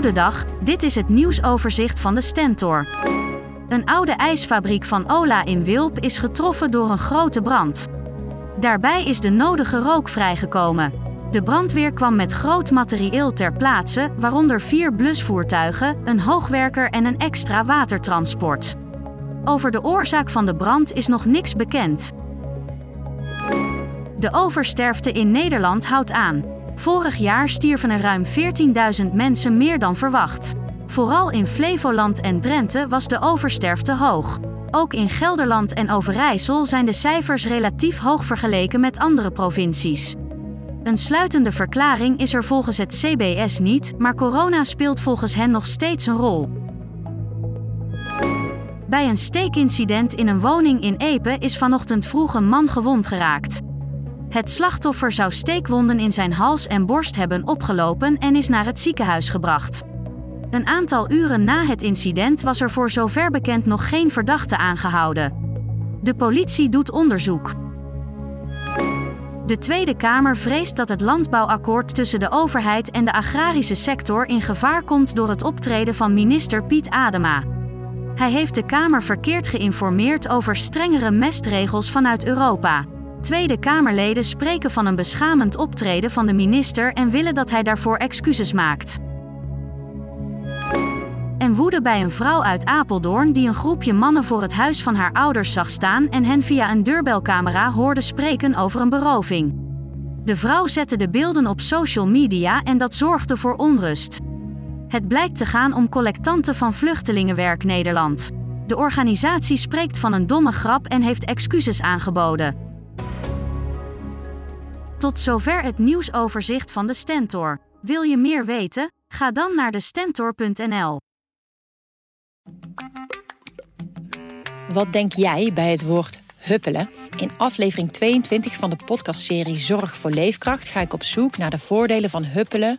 Goedendag, dit is het nieuwsoverzicht van de Stentor. Een oude ijsfabriek van Ola in Wilp is getroffen door een grote brand. Daarbij is de nodige rook vrijgekomen. De brandweer kwam met groot materieel ter plaatse, waaronder vier blusvoertuigen, een hoogwerker en een extra watertransport. Over de oorzaak van de brand is nog niks bekend. De oversterfte in Nederland houdt aan. Vorig jaar stierven er ruim 14.000 mensen meer dan verwacht. Vooral in Flevoland en Drenthe was de oversterfte hoog. Ook in Gelderland en Overijssel zijn de cijfers relatief hoog vergeleken met andere provincies. Een sluitende verklaring is er volgens het CBS niet, maar corona speelt volgens hen nog steeds een rol. Bij een steekincident in een woning in Epe is vanochtend vroeg een man gewond geraakt. Het slachtoffer zou steekwonden in zijn hals en borst hebben opgelopen en is naar het ziekenhuis gebracht. Een aantal uren na het incident was er voor zover bekend nog geen verdachte aangehouden. De politie doet onderzoek. De Tweede Kamer vreest dat het landbouwakkoord tussen de overheid en de agrarische sector in gevaar komt door het optreden van minister Piet Adema. Hij heeft de Kamer verkeerd geïnformeerd over strengere mestregels vanuit Europa. Tweede Kamerleden spreken van een beschamend optreden van de minister en willen dat hij daarvoor excuses maakt. En woede bij een vrouw uit Apeldoorn die een groepje mannen voor het huis van haar ouders zag staan en hen via een deurbelcamera hoorde spreken over een beroving. De vrouw zette de beelden op social media en dat zorgde voor onrust. Het blijkt te gaan om collectanten van Vluchtelingenwerk Nederland. De organisatie spreekt van een domme grap en heeft excuses aangeboden. Tot zover het nieuwsoverzicht van de Stentor. Wil je meer weten? Ga dan naar de stentor.nl. Wat denk jij bij het woord huppelen? In aflevering 22 van de podcastserie Zorg voor Leefkracht ga ik op zoek naar de voordelen van huppelen